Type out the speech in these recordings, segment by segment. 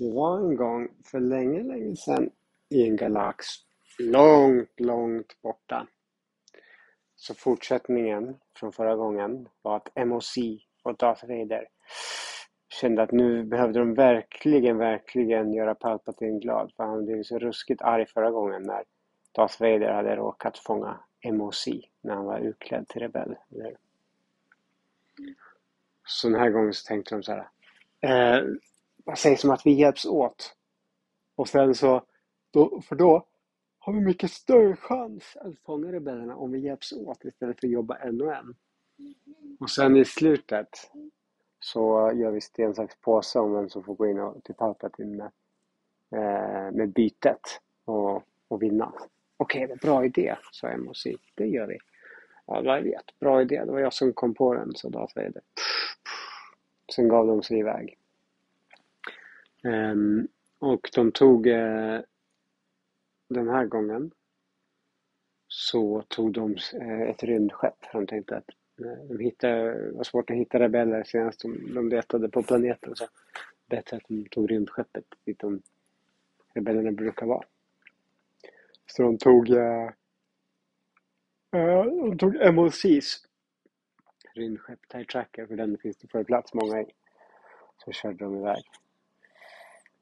Det var en gång för länge, länge sedan i en galax långt, långt borta. Så fortsättningen från förra gången var att MOC och Darth Vader kände att nu behövde de verkligen, verkligen göra Palpatine glad. För han blev så ruskigt arg förra gången när Darth Vader hade råkat fånga MOC när han var utklädd till rebell. Så den här gången så tänkte de så här. Eh, vad sägs om att vi hjälps åt? Och sen så, då, för då har vi mycket större chans att fånga rebellerna om vi hjälps åt istället för att jobba en och en. Och sen i slutet så gör vi sten, sax, påse om vem som får gå in och, till Palpatine med, eh, med bytet och, och vinna. Okej, okay, bra idé, sa MOC. Det gör vi. Ja, jag vet. Bra idé. Det var jag som kom på den, sa Darth Vader. Sen gav de sig iväg. Ehm, och de tog eh, den här gången så tog de eh, ett rymdskepp. För de tänkte att de hittade, var svårt att hitta rebeller senast de, de letade på planeten. Så bättre att de tog rymdskeppet dit de rebellerna brukar vara. Så de tog eh, de tog MLCs rymdskepp TIE Tracker för den finns det för plats många i. Så körde de iväg.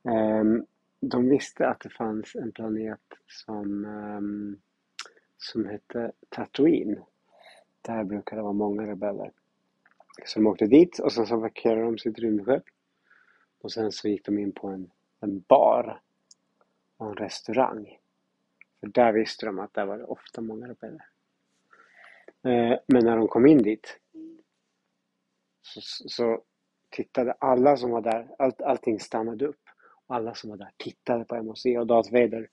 Ehm, de visste att det fanns en planet som, ehm, som hette Tatooine. Där brukar det vara många rebeller. Så de åkte dit och sen så parkerade de sitt rymdskepp. Och sen så gick de in på en, en bar och en restaurang. För där visste de att där var det ofta många rebeller. Ehm, men när de kom in dit så, så tittade alla som var där, all, allting stannade upp. Alla som var där tittade på MOC och Darth Vader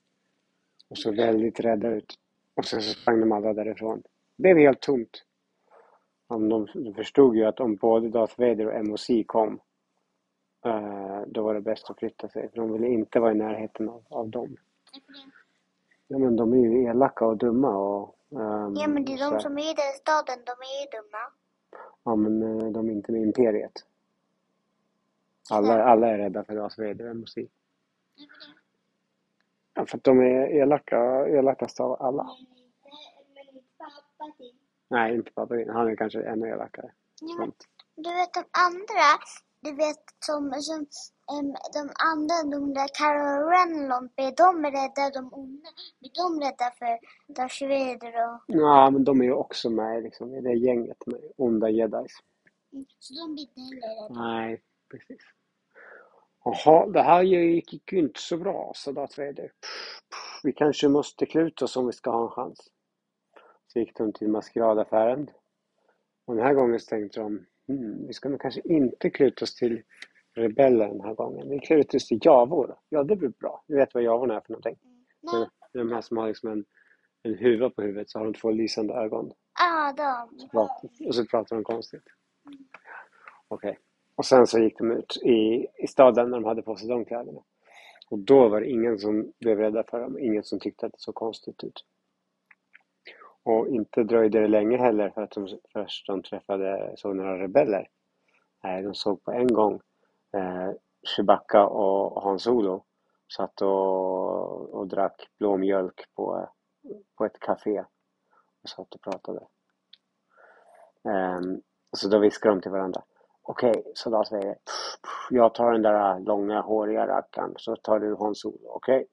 och såg väldigt rädda ut. Och sen så sprang de alla därifrån. Det blev helt tomt. de, de förstod ju att om både Darth Vader och MOC kom uh, då var det bäst att flytta sig. För de ville inte vara i närheten av, av dem. Ja men de är ju elaka och dumma och... Um, ja men det är de som är i den staden, de är ju dumma. Ja men uh, de är inte med Imperiet. Alla, alla är rädda för Darth Vader och musik. Ja, för att de är elaka, elakast av alla. Men inte pappa din. Nej, inte pappa din. Han är kanske ännu elakare. Ja, du vet de andra, du vet som, som um, de andra, de där Carol Renlon, är de rädda, de onda? Är de rädda för Darth Vader och... Ja, men de är ju också med liksom, i det gänget med onda jedis. Mm, så de blir inte heller rädda? Nej, precis. Jaha, det här gick ju inte så bra, sa Darth Vader. Vi kanske måste kluta oss om vi ska ha en chans. Så gick de till maskeradaffären. Och den här gången så tänkte de, hmm, vi ska nog kanske inte kluta oss till rebeller den här gången. Vi klutar oss till javor. Ja, det blir bra. Du vet vad javorna är för någonting? Mm. De här som har liksom en, en huva på huvudet så har de två lysande ögon. Ja, ah, de. och så pratar de konstigt. Mm. Okej. Okay. Och sen så gick de ut i, i staden när de hade på sig de kläderna. Och då var det ingen som blev rädda för dem, ingen som tyckte att det såg konstigt ut. Och inte dröjde det länge heller för att de först de träffade, såg några rebeller. Eh, de såg på en gång eh, Chewbacca och Hans Solo satt och, och drack blåmjölk på, på ett café och satt och pratade. Eh, så då viskade de till varandra. Okej, okay, så då säger jag. Tar den där långa håriga rackaren så tar du Hans-Olof. Okej?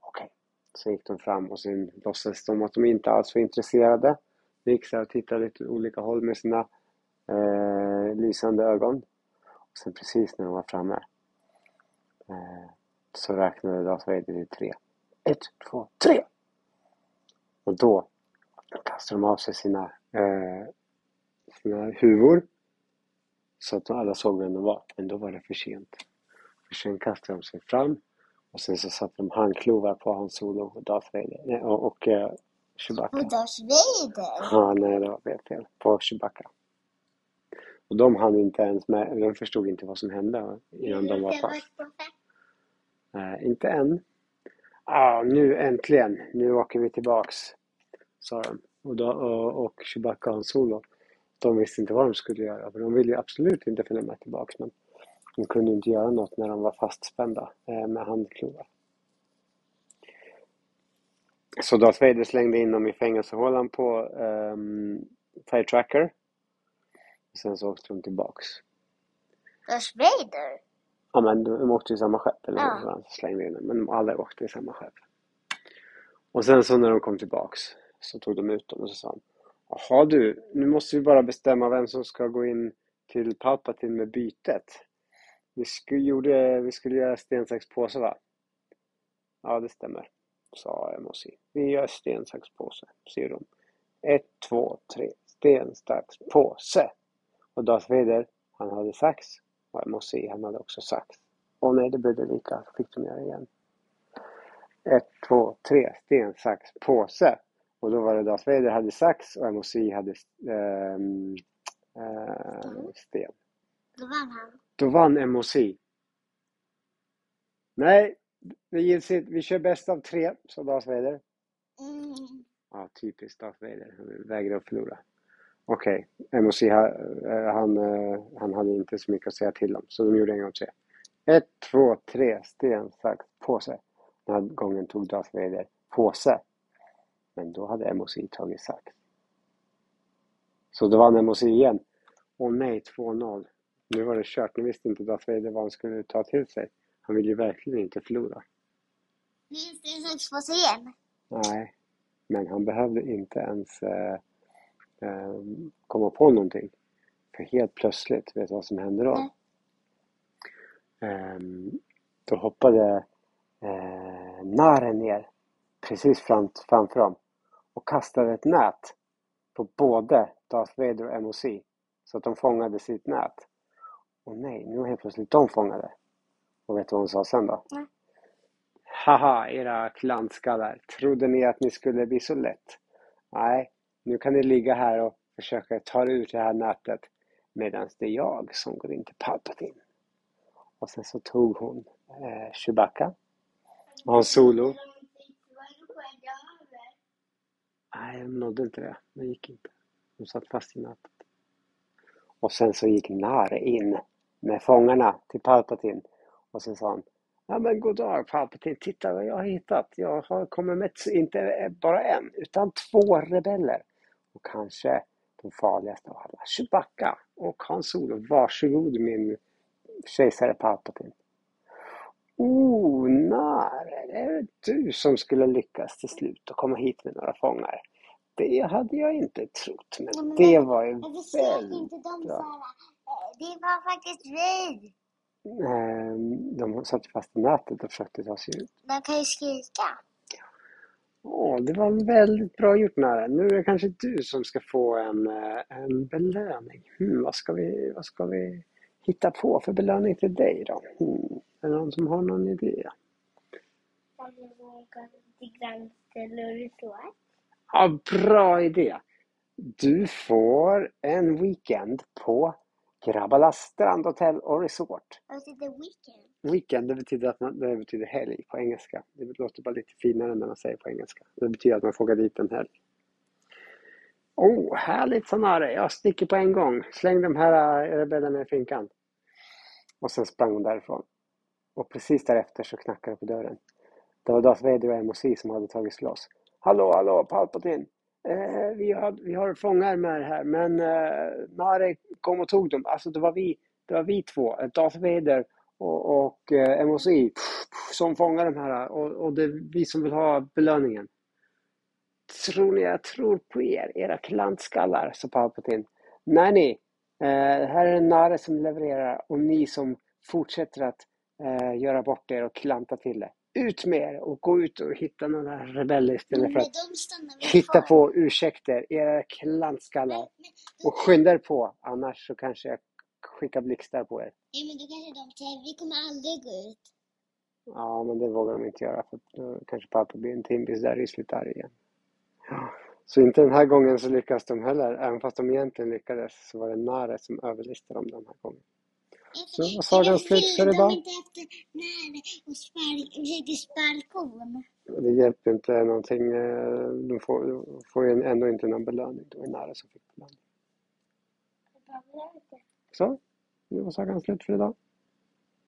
Okej. Så gick de fram och sen låtsades de att de inte alls var intresserade. De gick så och tittade lite olika håll med sina eh, lysande ögon. Och sen precis när de var framme eh, så räknade Lars Vader till tre. Ett, två, tre! Och då kastade de av sig sina, eh, sina huvor så att alla såg vem de var. Men då var det för sent. För sen kastade de sig fram och sen så satte de handklovar på Hans Solo och Darth Vader. Nej, och, och uh, Chewbacca. På Darth Vader? Ja, nej det var fel. På Chewbacca. Och de hann inte ens med, de förstod inte vad som hände innan de var fast. Nej, inte än. Ah, nu äntligen, nu åker vi tillbaks, sa de. Och, då, och, och Chewbacca och Hans Solo de visste inte vad de skulle göra för de ville ju absolut inte följa med tillbaks men De kunde inte göra något när de var fastspända eh, med handklovar. Så Darth Vader slängde in dem i fängelsehålan på um, Fire Tracker. Sen så åkte de tillbaks. Darth Vader? Ja men de åkte i samma skepp, eller Ja. hur? Han slängde in dem. Men de alla åkte i samma skepp. Och sen så när de kom tillbaks så tog de ut dem och så sa han Jaha du, nu måste vi bara bestämma vem som ska gå in till Palpatine med bytet. Vi skulle, gjorde, vi skulle göra sten, sax, påse va? Ja det stämmer, sa Emosi. Vi gör sten, sax, påse, säger de. Ett, två, tre, sten, sax, påse. Och Darth Vader, han hade sax. Och Emosi, han hade också sax. Och nej, det blev det lika. Så fick de göra igen. Ett, två, tre, sten, sax, påse. Och då var det Darth Vader hade sax och MOC hade ehm, eh, sten. Då vann han. Då vann MOC. Nej, det gills inte. Vi kör bäst av tre, sa Darth Vader. Mm. Ja, typiskt Darth Vader. Han vägrar att förlora. Okej, MOC ha- eh, han, eh, han hade inte så mycket att säga till om, så de gjorde en gång till. Ett, två, tre, sten, sax, påse. Den här gången tog Darth Vader påse. Men då hade MOC tagit sax. Så då vann MOC igen. Åh nej, 2-0. Nu var det kört. Nu visste inte Darth Vader vad han skulle ta till sig. Han ville ju verkligen inte förlora. Är det en sax på igen. Nej, men han behövde inte ens eh, eh, komma på någonting. För helt plötsligt, vet du vad som hände då? Nej. Ehm, då hoppade eh, Naren ner precis fram, framför dem och kastade ett nät på både Darth Vader och MOC så att de fångade sitt nät. Och nej, nu var helt plötsligt de fångade. Och vet du vad hon sa sen då? Nej. Haha, era klantskallar. Trodde ni att ni skulle bli så lätt? Nej, nu kan ni ligga här och försöka ta er ur det här nätet medan det är jag som går in till Palpatine. Och sen så tog hon eh, Chewbacca och Han Solo. Nej, de nådde inte det. Det gick inte. De satt fast i nätet. Och sen så gick Nare in med fångarna till Palpatine. Och sen sa han Ja men god dag Palpatine, titta vad jag har hittat. Jag har kommit med inte bara en, utan två rebeller. Och kanske de farligaste av alla, Chewbacca och Han Solo. Varsågod min kejsare Palpatine. Oh, Nare, är det du som skulle lyckas till slut och komma hit med några fångar? Det hade jag inte trott, men Nej, men det var ju väldigt bra. eh, det var faktiskt vi. Ehm, De satt fast i nätet och försökte ta sig ut. De kan ju skrika. Åh, det var väldigt bra gjort Nara. Nu är det kanske du som ska få en, eh, en belöning. Hmm, vad, ska vi, vad ska vi hitta på för belöning till dig då? Hmm, är det någon som har någon idé? Ja, bra idé! Du får en weekend på Grabbalas strandhotell och resort. Så the weekend. Weekend, det betyder, att man, det betyder helg på engelska. Det låter bara lite finare när man säger på engelska. Det betyder att man får åka dit en helg. Oh, härligt Sanare! Jag sticker på en gång. Släng de här eh, rebellerna i finkan. Och sen sprang hon därifrån. Och precis därefter så knackade det på dörren. Det var Darth Vader och MOC som hade tagits loss. Hallå, hallå, Palpatine! Eh, vi, har, vi har fångar med här, men eh, Nare kom och tog dem. Alltså det var vi, det var vi två, eh, Darth Vader och, och eh, MOC som fångar de här eh, och, och det är vi som vill ha belöningen. Tror ni jag tror på er, era klantskallar, sa Palpatine. Nej, ni. Eh, här är en Nare som levererar och ni som fortsätter att eh, göra bort er och klanta till det. Ut med er och gå ut och hitta några rebeller istället för att hitta på ursäkter, era klantskallar. Och skynda er på, annars så kanske jag skickar blixtar på er. nej, men då kanske de säger, vi kommer aldrig gå ut. Ja, men det vågar de inte göra för då kanske pappa blir en timbis där i slutar igen. Ja. Så inte den här gången så lyckas de heller. Även fast de egentligen lyckades så var det Nare som överlistade dem den här gången. Så var sagan slut för idag. Det hjälpte inte någonting. eh, De får, de får ju ändå inte någon belöning. Det var Nare som fick belöning. Så, nu var sagan slut för idag.